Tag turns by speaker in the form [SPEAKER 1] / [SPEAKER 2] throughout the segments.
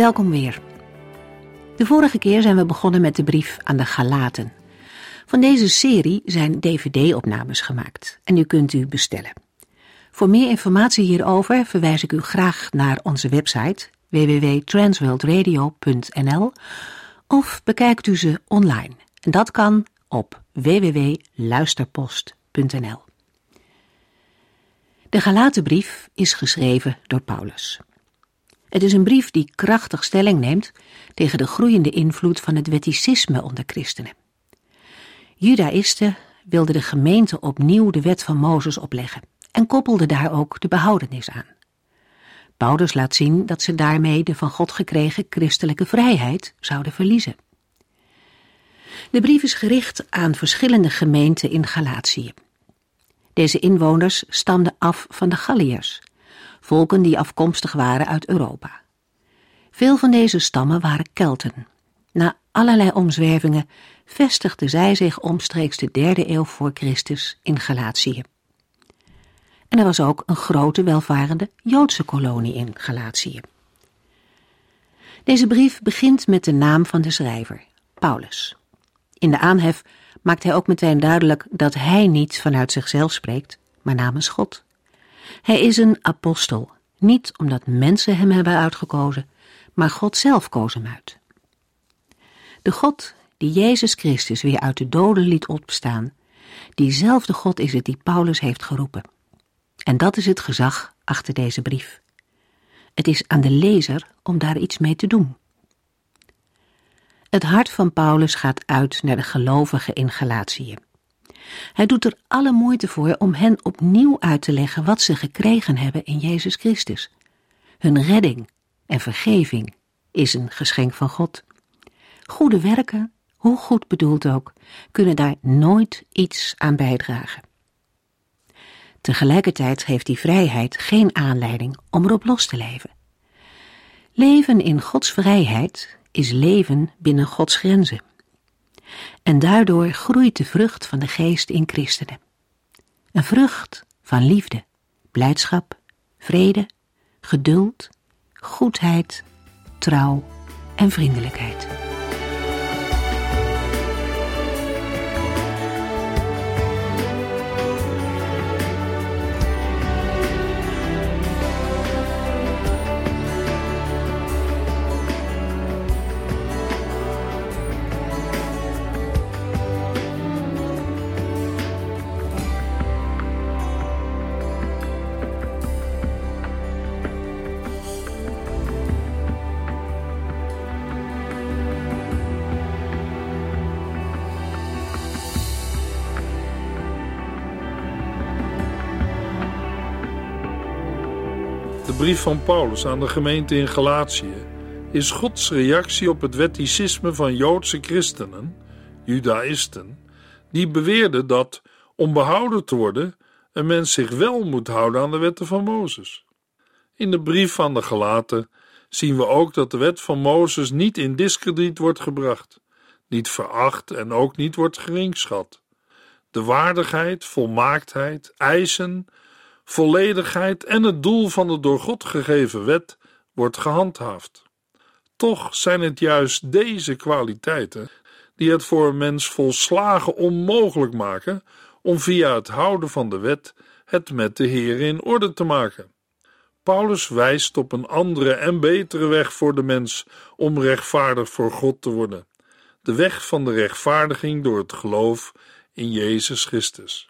[SPEAKER 1] Welkom weer. De vorige keer zijn we begonnen met de brief aan de Galaten. Van deze serie zijn dvd-opnames gemaakt en u kunt u bestellen. Voor meer informatie hierover verwijs ik u graag naar onze website www.transworldradio.nl of bekijkt u ze online. En dat kan op www.luisterpost.nl. De Galatenbrief is geschreven door Paulus. Het is een brief die krachtig stelling neemt tegen de groeiende invloed van het wetticisme onder christenen. Judaïsten wilden de gemeente opnieuw de wet van Mozes opleggen en koppelden daar ook de behoudenis aan. Paulus laat zien dat ze daarmee de van God gekregen christelijke vrijheid zouden verliezen. De brief is gericht aan verschillende gemeenten in Galatië. Deze inwoners stamden af van de Galliërs, volken die afkomstig waren uit Europa. Veel van deze stammen waren Kelten. Na allerlei omzwervingen vestigden zij zich omstreeks de derde eeuw voor Christus in Galatië. En er was ook een grote welvarende Joodse kolonie in Galatië. Deze brief begint met de naam van de schrijver, Paulus. In de aanhef maakt hij ook meteen duidelijk dat hij niet vanuit zichzelf spreekt, maar namens God. Hij is een apostel, niet omdat mensen hem hebben uitgekozen, maar God zelf koos hem uit. De God die Jezus Christus weer uit de doden liet opstaan, diezelfde God is het die Paulus heeft geroepen. En dat is het gezag achter deze brief. Het is aan de lezer om daar iets mee te doen. Het hart van Paulus gaat uit naar de gelovigen in Galatië. Hij doet er alle moeite voor om hen opnieuw uit te leggen wat ze gekregen hebben in Jezus Christus. Hun redding en vergeving is een geschenk van God. Goede werken, hoe goed bedoeld ook, kunnen daar nooit iets aan bijdragen. Tegelijkertijd geeft die vrijheid geen aanleiding om erop los te leven. Leven in Gods vrijheid is leven binnen Gods grenzen. En daardoor groeit de vrucht van de geest in christenen. Een vrucht van liefde, blijdschap, vrede, geduld, goedheid, trouw en vriendelijkheid.
[SPEAKER 2] Brief van Paulus aan de gemeente in Galatië is Gods reactie op het wetticisme van Joodse christenen, Judaïsten, die beweerden dat, om behouden te worden, een mens zich wel moet houden aan de wetten van Mozes. In de brief van de Galaten zien we ook dat de wet van Mozes niet in diskrediet wordt gebracht, niet veracht en ook niet wordt geringschat. De waardigheid, volmaaktheid, eisen volledigheid en het doel van de door God gegeven wet wordt gehandhaafd. Toch zijn het juist deze kwaliteiten die het voor een mens volslagen onmogelijk maken om via het houden van de wet het met de Heer in orde te maken. Paulus wijst op een andere en betere weg voor de mens om rechtvaardig voor God te worden: de weg van de rechtvaardiging door het geloof in Jezus Christus.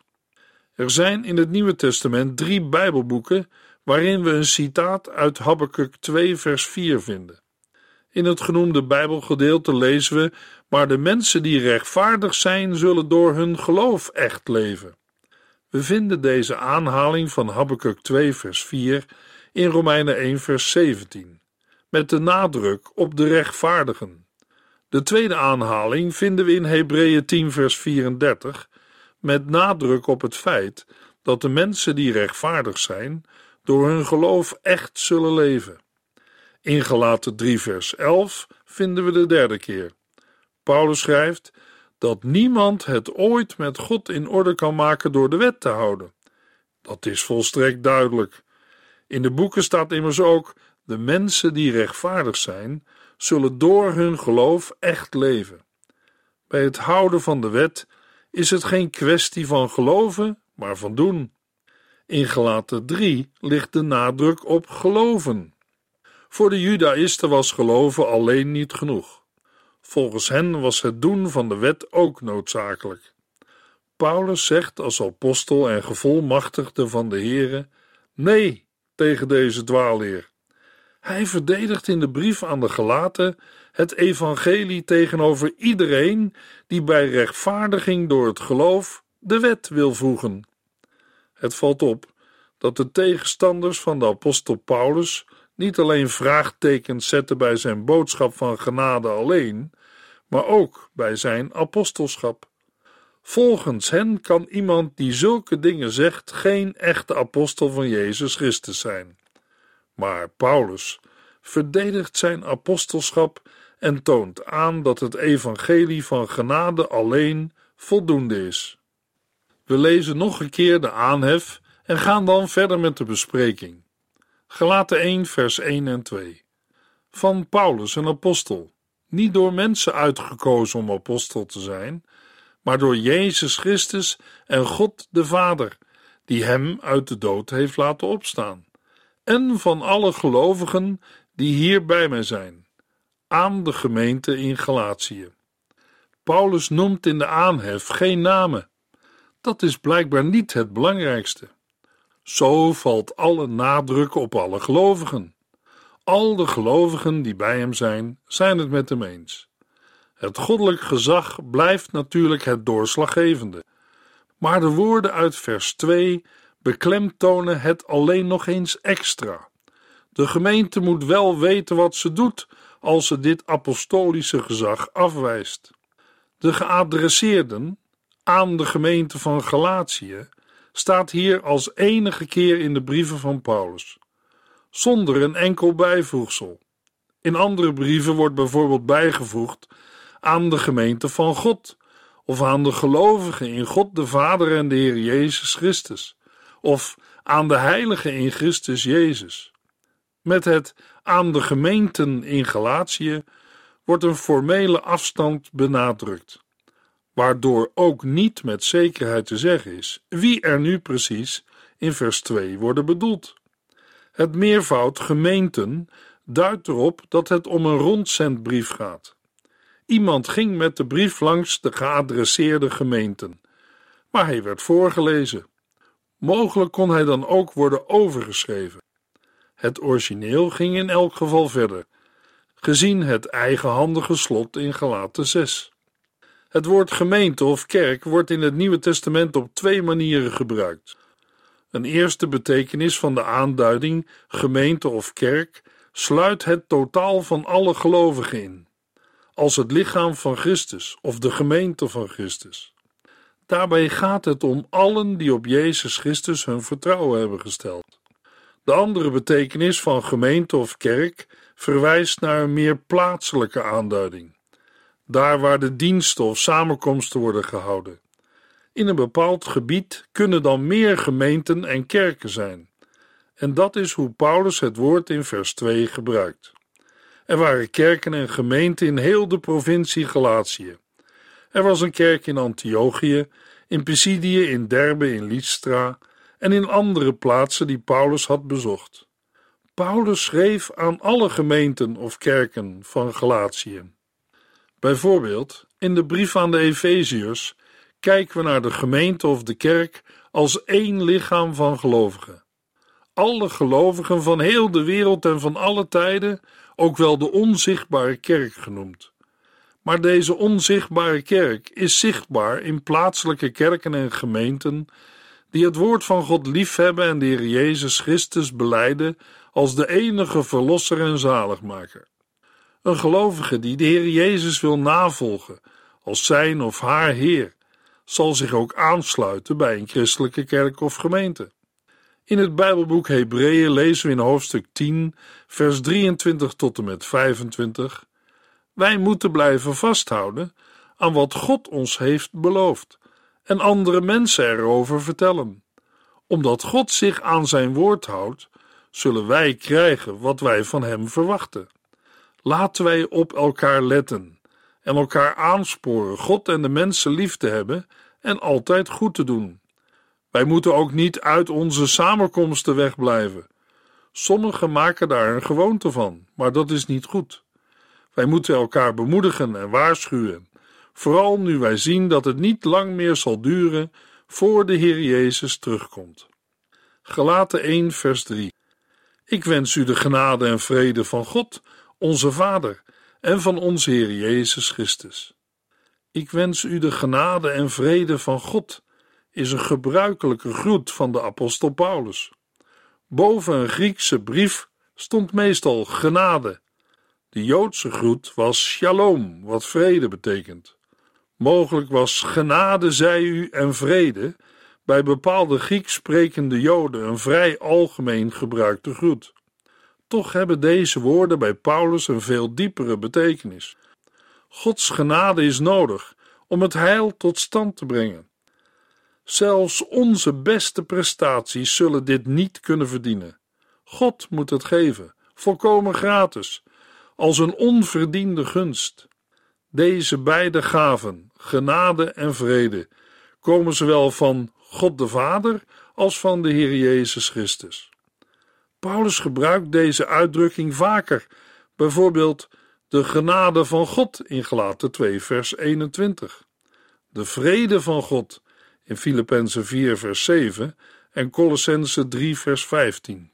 [SPEAKER 2] Er zijn in het Nieuwe Testament drie Bijbelboeken waarin we een citaat uit Habakkuk 2 vers 4 vinden. In het genoemde Bijbelgedeelte lezen we: Maar de mensen die rechtvaardig zijn, zullen door hun geloof echt leven. We vinden deze aanhaling van Habakkuk 2 vers 4 in Romeinen 1 vers 17. met de nadruk op de rechtvaardigen. De tweede aanhaling vinden we in Hebreeën 10, vers 34, met nadruk op het feit dat de mensen die rechtvaardig zijn, door hun geloof echt zullen leven. In Galaten 3, vers 11 vinden we de derde keer. Paulus schrijft dat niemand het ooit met God in orde kan maken door de wet te houden. Dat is volstrekt duidelijk. In de boeken staat immers ook: de mensen die rechtvaardig zijn, zullen door hun geloof echt leven. Bij het houden van de wet is het geen kwestie van geloven, maar van doen. In Gelaten 3 ligt de nadruk op geloven. Voor de Judaïsten was geloven alleen niet genoeg. Volgens hen was het doen van de wet ook noodzakelijk. Paulus zegt als apostel en gevolmachtigde van de Here nee tegen deze dwaalleer. Hij verdedigt in de brief aan de Galaten het evangelie tegenover iedereen die bij rechtvaardiging door het geloof de wet wil voegen. Het valt op dat de tegenstanders van de apostel Paulus niet alleen vraagtekens zetten bij zijn boodschap van genade alleen, maar ook bij zijn apostelschap. Volgens hen kan iemand die zulke dingen zegt geen echte apostel van Jezus Christus zijn. Maar Paulus verdedigt zijn apostelschap en toont aan dat het evangelie van genade alleen voldoende is. We lezen nog een keer de aanhef en gaan dan verder met de bespreking. Gelaten 1, vers 1 en 2. Van Paulus, een apostel, niet door mensen uitgekozen om apostel te zijn, maar door Jezus Christus en God de Vader, die hem uit de dood heeft laten opstaan, en van alle gelovigen die hier bij mij zijn, aan de gemeente in Galatië. Paulus noemt in de aanhef geen namen. Dat is blijkbaar niet het belangrijkste. Zo valt alle nadruk op alle gelovigen. Al de gelovigen die bij hem zijn, zijn het met hem eens. Het goddelijk gezag blijft natuurlijk het doorslaggevende. Maar de woorden uit vers 2 beklemtonen het alleen nog eens extra. De gemeente moet wel weten wat ze doet als ze dit apostolische gezag afwijst. De geadresseerden aan de gemeente van Galatië staat hier als enige keer in de brieven van Paulus, zonder een enkel bijvoegsel. In andere brieven wordt bijvoorbeeld bijgevoegd aan de gemeente van God, of aan de gelovigen in God de Vader en de Heer Jezus Christus, of aan de heiligen in Christus Jezus. Met het aan de gemeenten in Galatië wordt een formele afstand benadrukt, waardoor ook niet met zekerheid te zeggen is wie er nu precies in vers 2 worden bedoeld. Het meervoud gemeenten duidt erop dat het om een rondzendbrief gaat. Iemand ging met de brief langs de geadresseerde gemeenten, maar hij werd voorgelezen. Mogelijk kon hij dan ook worden overgeschreven. Het origineel ging in elk geval verder, gezien het eigenhandige slot in Galaten 6. Het woord gemeente of kerk wordt in het Nieuwe Testament op twee manieren gebruikt. Een eerste betekenis van de aanduiding gemeente of kerk sluit het totaal van alle gelovigen in, als het lichaam van Christus of de gemeente van Christus. Daarbij gaat het om allen die op Jezus Christus hun vertrouwen hebben gesteld. De andere betekenis van gemeente of kerk verwijst naar een meer plaatselijke aanduiding, daar waar de diensten of samenkomsten worden gehouden. In een bepaald gebied kunnen dan meer gemeenten en kerken zijn. En dat is hoe Paulus het woord in vers 2 gebruikt. Er waren kerken en gemeenten in heel de provincie Galatië. Er was een kerk in Antiochië, in Pisidië, in Derbe, in Lystra en in andere plaatsen die Paulus had bezocht. Paulus schreef aan alle gemeenten of kerken van Galatië. Bijvoorbeeld in de brief aan de Efeziërs kijken we naar de gemeente of de kerk als één lichaam van gelovigen. Alle gelovigen van heel de wereld en van alle tijden, ook wel de onzichtbare kerk genoemd. Maar deze onzichtbare kerk is zichtbaar in plaatselijke kerken en gemeenten die het woord van God liefhebben en de Heer Jezus Christus beleiden als de enige verlosser en zaligmaker. Een gelovige die de Heer Jezus wil navolgen als zijn of haar Heer, zal zich ook aansluiten bij een christelijke kerk of gemeente. In het Bijbelboek Hebreeën lezen we in hoofdstuk 10, vers 23 tot en met 25: Wij moeten blijven vasthouden aan wat God ons heeft beloofd en andere mensen erover vertellen. Omdat God zich aan zijn woord houdt, zullen wij krijgen wat wij van hem verwachten. Laten wij op elkaar letten en elkaar aansporen God en de mensen lief te hebben en altijd goed te doen. Wij moeten ook niet uit onze samenkomsten wegblijven. Sommigen maken daar een gewoonte van, maar dat is niet goed. Wij moeten elkaar bemoedigen en waarschuwen, vooral nu wij zien dat het niet lang meer zal duren voor de Heer Jezus terugkomt. Gelaten 1 vers 3 Ik wens u de genade en vrede van God, onze Vader, en van onze Heer Jezus Christus. Ik wens u de genade en vrede van God, is een gebruikelijke groet van de apostel Paulus. Boven een Griekse brief stond meestal genade. De Joodse groet was shalom, wat vrede betekent. Mogelijk was genade zij u en vrede bij bepaalde Grieks sprekende Joden een vrij algemeen gebruikte groet. Toch hebben deze woorden bij Paulus een veel diepere betekenis. Gods genade is nodig om het heil tot stand te brengen. Zelfs onze beste prestaties zullen dit niet kunnen verdienen. God moet het geven, volkomen gratis, als een onverdiende gunst. Deze beide gaven, genade en vrede, komen zowel van God de Vader als van de Heer Jezus Christus. Paulus gebruikt deze uitdrukking vaker, bijvoorbeeld de genade van God in Galaten 2 vers 21, de vrede van God in Filippenzen 4 vers 7 en Colossense 3 vers 15.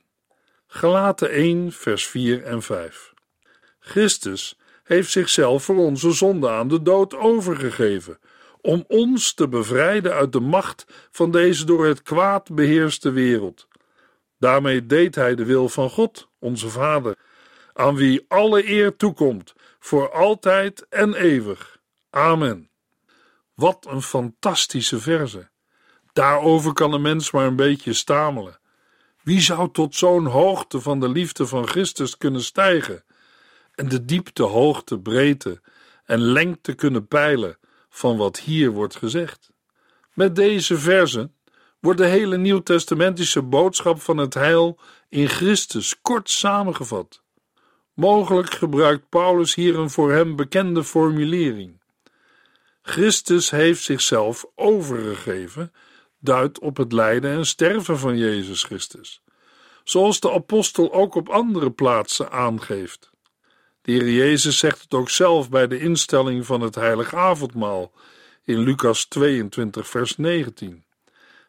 [SPEAKER 2] Galaten 1 vers 4 en 5. Christus heeft zichzelf voor onze zonde aan de dood overgegeven, om ons te bevrijden uit de macht van deze door het kwaad beheerste wereld. Daarmee deed hij de wil van God, onze Vader, aan wie alle eer toekomt, voor altijd en eeuwig. Amen. Wat een fantastische verse. Daarover kan een mens maar een beetje stamelen. Wie zou tot zo'n hoogte van de liefde van Christus kunnen stijgen en de diepte, hoogte, breedte en lengte kunnen peilen van wat hier wordt gezegd? Met deze versen wordt de hele nieuwtestamentische boodschap van het heil in Christus kort samengevat. Mogelijk gebruikt Paulus hier een voor hem bekende formulering. Christus heeft zichzelf overgegeven, duidt op het lijden en sterven van Jezus Christus, zoals de apostel ook op andere plaatsen aangeeft. De Heer Jezus zegt het ook zelf bij de instelling van het heilige avondmaal in Lucas 22, vers 19.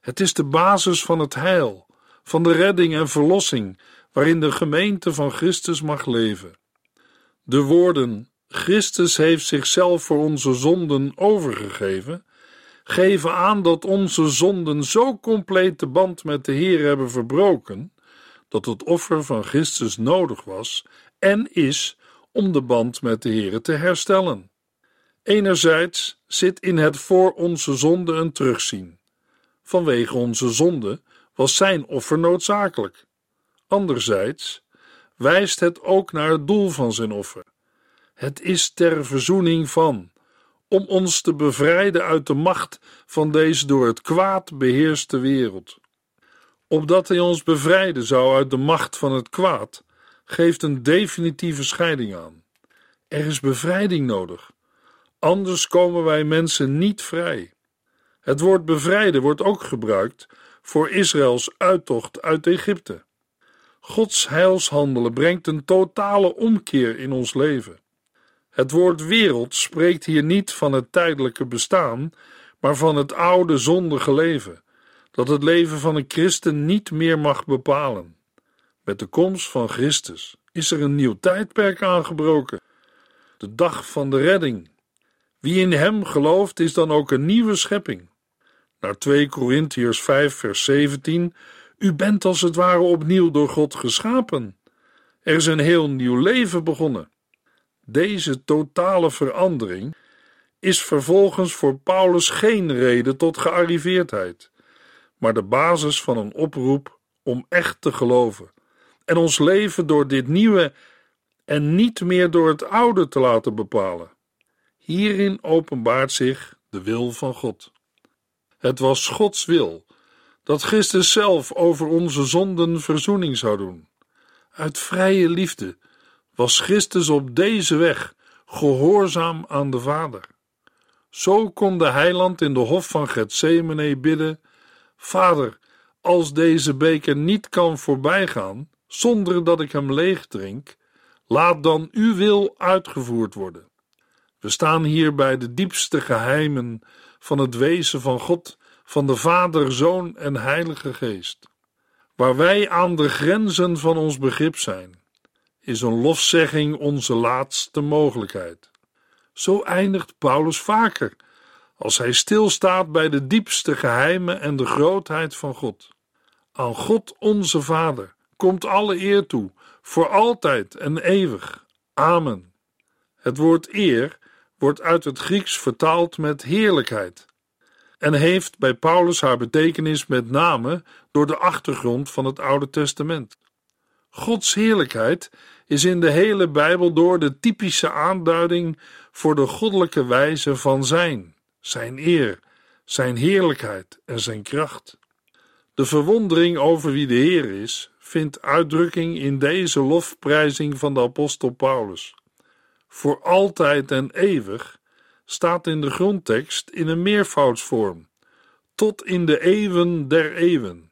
[SPEAKER 2] Het is de basis van het heil, van de redding en verlossing, waarin de gemeente van Christus mag leven. De woorden Christus heeft zichzelf voor onze zonden overgegeven, geven aan dat onze zonden zo compleet de band met de Heer hebben verbroken, dat het offer van Christus nodig was en is om de band met de Heer te herstellen. Enerzijds zit in het voor onze zonde een terugzien. Vanwege onze zonde was zijn offer noodzakelijk. Anderzijds wijst het ook naar het doel van zijn offer. Het is ter verzoening van, om ons te bevrijden uit de macht van deze door het kwaad beheerste wereld. Opdat hij ons bevrijden zou uit de macht van het kwaad, geeft een definitieve scheiding aan. Er is bevrijding nodig, anders komen wij mensen niet vrij. Het woord bevrijden wordt ook gebruikt voor Israëls uittocht uit Egypte. Gods heilshandelen brengt een totale omkeer in ons leven. Het woord wereld spreekt hier niet van het tijdelijke bestaan, maar van het oude zondige leven, dat het leven van een christen niet meer mag bepalen. Met de komst van Christus is er een nieuw tijdperk aangebroken, de dag van de redding. Wie in hem gelooft, is dan ook een nieuwe schepping. Naar 2 Korintiërs 5, vers 17: U bent als het ware opnieuw door God geschapen, Er is een heel nieuw leven begonnen. Deze totale verandering is vervolgens voor Paulus geen reden tot gearriveerdheid, maar de basis van een oproep om echt te geloven en ons leven door dit nieuwe en niet meer door het oude te laten bepalen. Hierin openbaart zich de wil van God. Het was Gods wil dat Christus zelf over onze zonden verzoening zou doen. Uit vrije liefde was Christus op deze weg gehoorzaam aan de Vader. Zo kon de heiland in de hof van Gethsemane bidden: Vader, als deze beker niet kan voorbijgaan zonder dat ik hem leeg drink, laat dan uw wil uitgevoerd worden. We staan hier bij de diepste geheimen van het wezen van God, van de Vader, Zoon en Heilige Geest. Waar wij aan de grenzen van ons begrip zijn, is een lofzegging onze laatste mogelijkheid. Zo eindigt Paulus vaker als hij stilstaat bij de diepste geheimen en de grootheid van God. Aan God onze Vader komt alle eer toe, voor altijd en eeuwig. Amen. Het woord eer wordt uit het Grieks vertaald met heerlijkheid en heeft bij Paulus haar betekenis met name door de achtergrond van het Oude Testament. Gods heerlijkheid is in de hele Bijbel door de typische aanduiding voor de goddelijke wijze van zijn, zijn eer, zijn heerlijkheid en zijn kracht. De verwondering over wie de Heer is, vindt uitdrukking in deze lofprijzing van de apostel Paulus. Voor altijd en eeuwig staat in de grondtekst in een meervoudsvorm, tot in de eeuwen der eeuwen.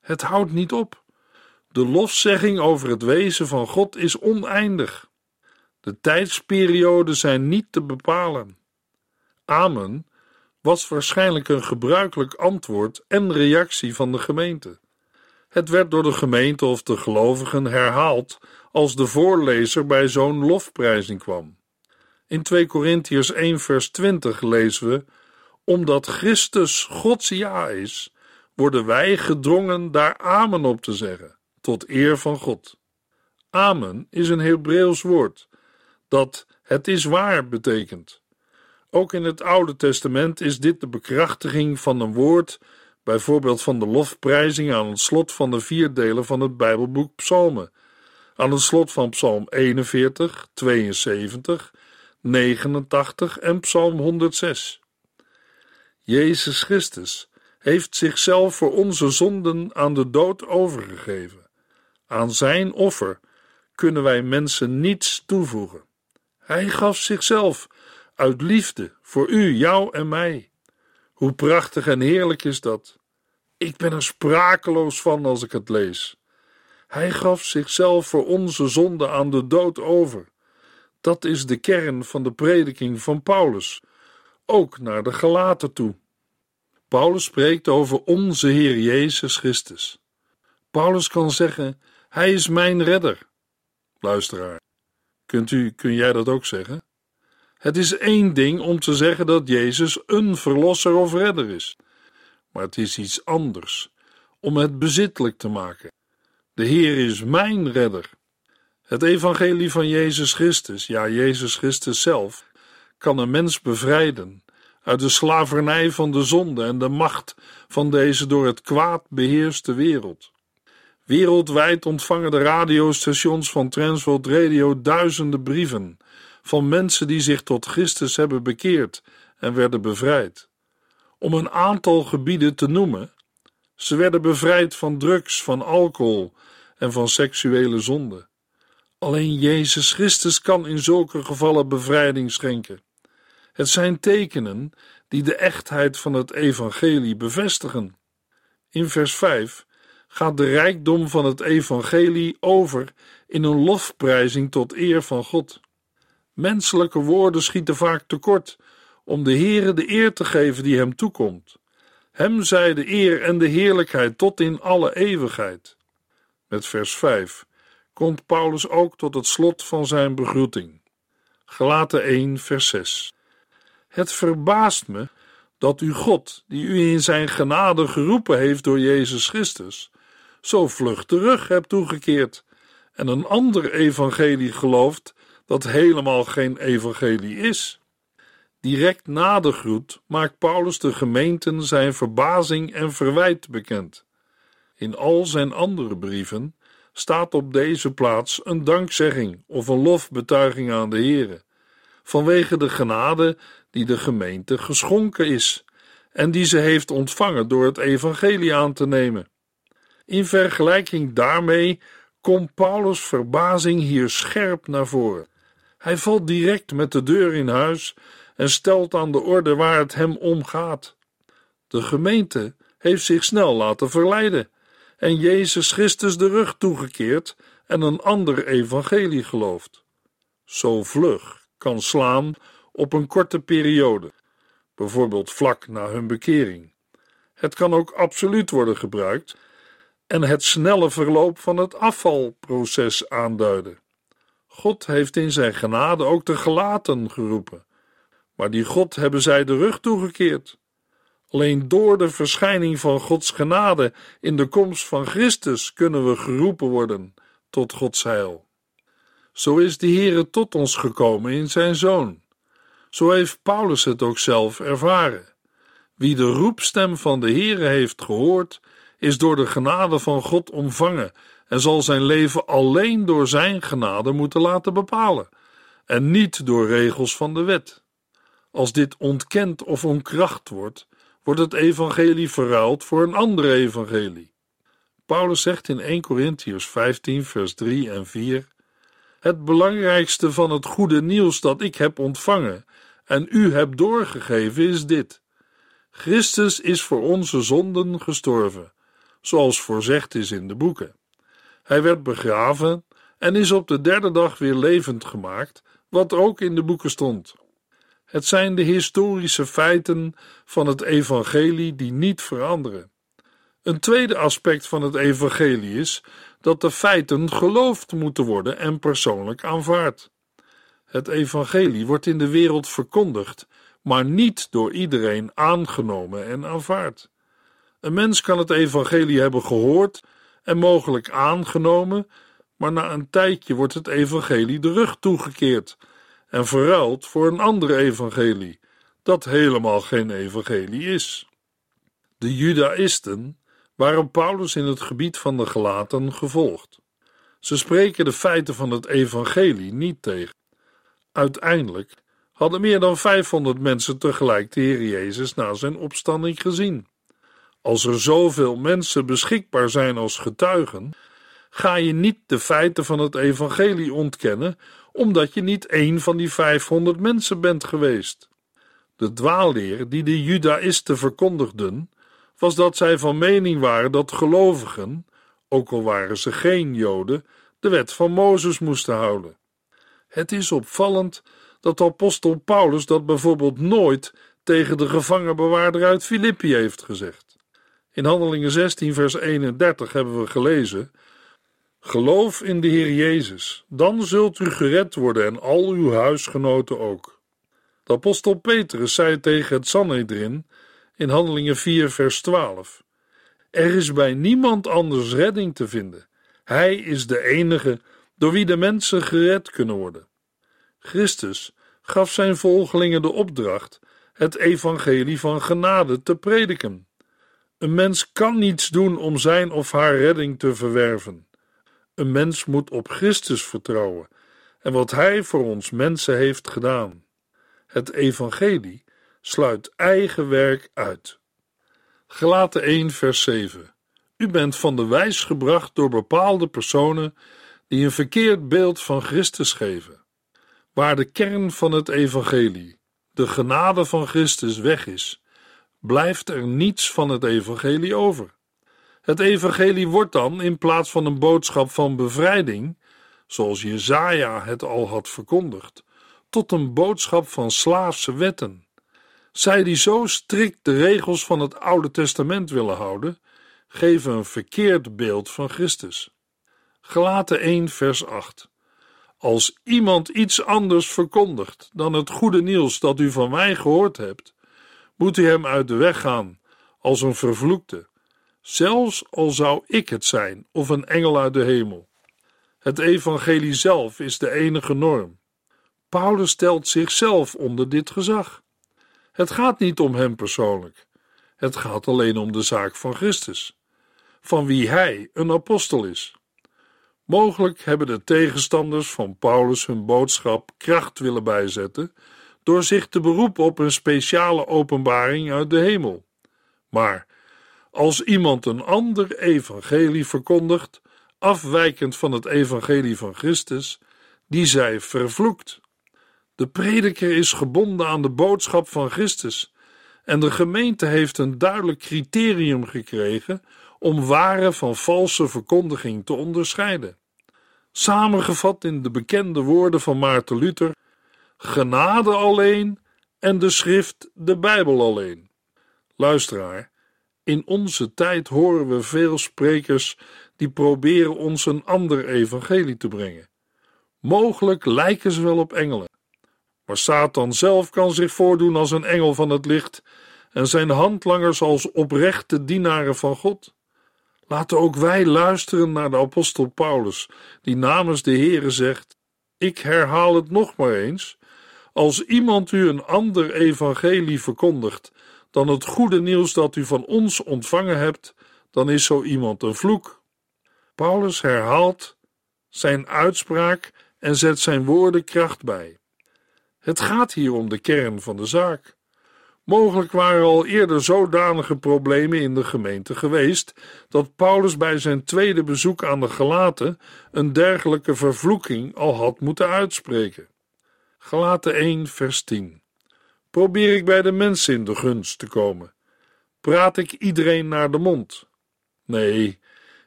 [SPEAKER 2] Het houdt niet op. De lofzegging over het wezen van God is oneindig. De tijdsperioden zijn niet te bepalen. Amen was waarschijnlijk een gebruikelijk antwoord en reactie van de gemeente. Het werd door de gemeente of de gelovigen herhaald als de voorlezer bij zo'n lofprijzing kwam. In 2 Korintiërs 1 vers 20 lezen we: Omdat Christus Gods ja is, worden wij gedrongen daar amen op te zeggen, tot eer van God. Amen is een Hebreeuws woord dat het is waar betekent. Ook in het Oude Testament is dit de bekrachtiging van een woord bijvoorbeeld van de lofprijzing aan het slot van de vier delen van het Bijbelboek Psalmen, aan het slot van Psalm 41, 72, 89 en Psalm 106. Jezus Christus heeft zichzelf voor onze zonden aan de dood overgegeven. Aan zijn offer kunnen wij mensen niets toevoegen. Hij gaf zichzelf uit liefde voor u, jou en mij. Hoe prachtig en heerlijk is dat? Ik ben er sprakeloos van als ik het lees. Hij gaf zichzelf voor onze zonde aan de dood over. Dat is de kern van de prediking van Paulus, ook naar de gelaten toe. Paulus spreekt over onze Heer Jezus Christus. Paulus kan zeggen: Hij is mijn redder. Luisteraar, kunt u, kun jij dat ook zeggen? Het is één ding om te zeggen dat Jezus een verlosser of redder is, maar het is iets anders om het bezittelijk te maken. De Heer is mijn redder. Het evangelie van Jezus Christus, ja, Jezus Christus zelf, kan een mens bevrijden uit de slavernij van de zonde en de macht van deze door het kwaad beheerste wereld. Wereldwijd ontvangen de radiostations van Transworld Radio duizenden brieven van mensen die zich tot Christus hebben bekeerd en werden bevrijd. Om een aantal gebieden te noemen, ze werden bevrijd van drugs, van alcohol en van seksuele zonde. Alleen Jezus Christus kan in zulke gevallen bevrijding schenken. Het zijn tekenen die de echtheid van het evangelie bevestigen. In vers 5 gaat de rijkdom van het evangelie over in een lofprijzing tot eer van God. Menselijke woorden schieten vaak tekort om de Heere de eer te geven die hem toekomt. Hem zij de eer en de heerlijkheid tot in alle eeuwigheid. Met vers 5 komt Paulus ook tot het slot van zijn begroeting. Gelaten 1 vers 6 Het verbaast me dat u God, die u in zijn genade geroepen heeft door Jezus Christus, zo vlug terug hebt toegekeerd en een ander evangelie gelooft dat helemaal geen evangelie is. Direct na de groet maakt Paulus de gemeenten zijn verbazing en verwijt bekend. In al zijn andere brieven staat op deze plaats een dankzegging of een lofbetuiging aan de Heere, vanwege de genade die de gemeente geschonken is en die ze heeft ontvangen door het evangelie aan te nemen. In vergelijking daarmee komt Paulus' verbazing hier scherp naar voren. Hij valt direct met de deur in huis en stelt aan de orde waar het hem om gaat. De gemeente heeft zich snel laten verleiden en Jezus Christus de rug toegekeerd en een ander evangelie geloofd. Zo vlug kan slaan op een korte periode, bijvoorbeeld vlak na hun bekering. Het kan ook absoluut worden gebruikt en het snelle verloop van het afvalproces aanduiden. God heeft in zijn genade ook de gelaten geroepen, maar die God hebben zij de rug toegekeerd. Alleen door de verschijning van Gods genade in de komst van Christus kunnen we geroepen worden tot Gods heil. Zo is de Heere tot ons gekomen in zijn Zoon. Zo heeft Paulus het ook zelf ervaren. Wie de roepstem van de Heere heeft gehoord, is door de genade van God omvangen en zal zijn leven alleen door zijn genade moeten laten bepalen en niet door regels van de wet. Als dit ontkend of onkracht wordt, wordt het evangelie verruild voor een ander evangelie. Paulus zegt in 1 Corinthians 15, vers 3 en 4: Het belangrijkste van het goede nieuws dat ik heb ontvangen en u heb doorgegeven is dit: Christus is voor onze zonden gestorven, zoals voorzegd is in de boeken. Hij werd begraven en is op de derde dag weer levend gemaakt, wat ook in de boeken stond. Het zijn de historische feiten van het evangelie die niet veranderen. Een tweede aspect van het evangelie is dat de feiten geloofd moeten worden en persoonlijk aanvaard. Het evangelie wordt in de wereld verkondigd, maar niet door iedereen aangenomen en aanvaard. Een mens kan het evangelie hebben gehoord en mogelijk aangenomen, maar na een tijdje wordt het evangelie de rug toegekeerd en verruild voor een ander evangelie, dat helemaal geen evangelie is. De Judaïsten waren Paulus in het gebied van de gelaten gevolgd. Ze spreken de feiten van het evangelie niet tegen. Uiteindelijk hadden meer dan 500 mensen tegelijk de Heer Jezus na zijn opstanding gezien. Als er zoveel mensen beschikbaar zijn als getuigen, ga je niet de feiten van het evangelie ontkennen, omdat je niet één van die 500 mensen bent geweest. De dwaalleer die de Judaïsten verkondigden, was dat zij van mening waren dat gelovigen, ook al waren ze geen Joden, de wet van Mozes moesten houden. Het is opvallend dat apostel Paulus dat bijvoorbeeld nooit tegen de gevangenbewaarder uit Filippi heeft gezegd. In Handelingen 16, vers 31 hebben we gelezen: Geloof in de Heer Jezus, dan zult u gered worden en al uw huisgenoten ook. De apostel Petrus zei tegen het Sanhedrin in Handelingen 4, vers 12: Er is bij niemand anders redding te vinden. Hij is de enige door wie de mensen gered kunnen worden. Christus gaf zijn volgelingen de opdracht het evangelie van genade te prediken. Een mens kan niets doen om zijn of haar redding te verwerven. Een mens moet op Christus vertrouwen en wat Hij voor ons mensen heeft gedaan. Het evangelie sluit eigen werk uit. Gelaten 1 vers 7 U bent van de wijs gebracht door bepaalde personen die een verkeerd beeld van Christus geven. Waar de kern van het evangelie, de genade van Christus weg is, blijft er niets van het evangelie over. Het evangelie wordt dan, in plaats van een boodschap van bevrijding, zoals Jezaja het al had verkondigd, tot een boodschap van slaafse wetten. Zij die zo strikt de regels van het Oude Testament willen houden, geven een verkeerd beeld van Christus. Gelaten 1 vers 8 Als iemand iets anders verkondigt dan het goede nieuws dat u van mij gehoord hebt, moet u hem uit de weg gaan als een vervloekte zelfs al zou ik het zijn of een engel uit de hemel. Het evangelie zelf is de enige norm. Paulus stelt zichzelf onder dit gezag. Het gaat niet om hem persoonlijk. Het gaat alleen om de zaak van Christus, van wie hij een apostel is. Mogelijk hebben de tegenstanders van Paulus hun boodschap kracht willen bijzetten door zich te beroepen op een speciale openbaring uit de hemel. Maar als iemand een ander evangelie verkondigt, afwijkend van het evangelie van Christus, die zij vervloekt. De prediker is gebonden aan de boodschap van Christus en de gemeente heeft een duidelijk criterium gekregen om ware van valse verkondiging te onderscheiden. Samengevat in de bekende woorden van Maarten Luther: genade alleen en de schrift de Bijbel alleen. Luisteraar, in onze tijd horen we veel sprekers die proberen ons een ander evangelie te brengen. Mogelijk lijken ze wel op engelen, maar Satan zelf kan zich voordoen als een engel van het licht en zijn handlangers als oprechte dienaren van God. Laten ook wij luisteren naar de apostel Paulus, die namens de Heere zegt: Ik herhaal het nog maar eens. Als iemand u een ander evangelie verkondigt dan het goede nieuws dat u van ons ontvangen hebt, dan is zo iemand een vloek. Paulus herhaalt zijn uitspraak en zet zijn woorden kracht bij. Het gaat hier om de kern van de zaak. Mogelijk waren al eerder zodanige problemen in de gemeente geweest dat Paulus bij zijn tweede bezoek aan de Galaten een dergelijke vervloeking al had moeten uitspreken. Galaten 1, vers 10. Probeer ik bij de mensen in de gunst te komen? Praat ik iedereen naar de mond? Nee,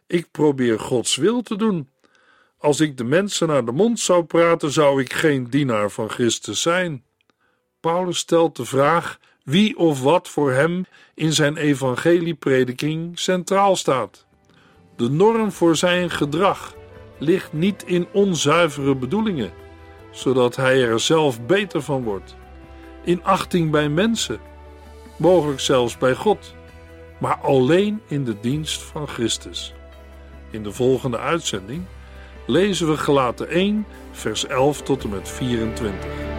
[SPEAKER 2] ik probeer Gods wil te doen. Als ik de mensen naar de mond zou praten, zou ik geen dienaar van Christus zijn. Paulus stelt de vraag wie of wat voor hem in zijn evangelieprediking centraal staat. De norm voor zijn gedrag ligt niet in onzuivere bedoelingen, zodat hij er zelf beter van wordt, in achting bij mensen, mogelijk zelfs bij God, maar alleen in de dienst van Christus. In de volgende uitzending lezen we Gelaten 1, vers 11 tot en met 24.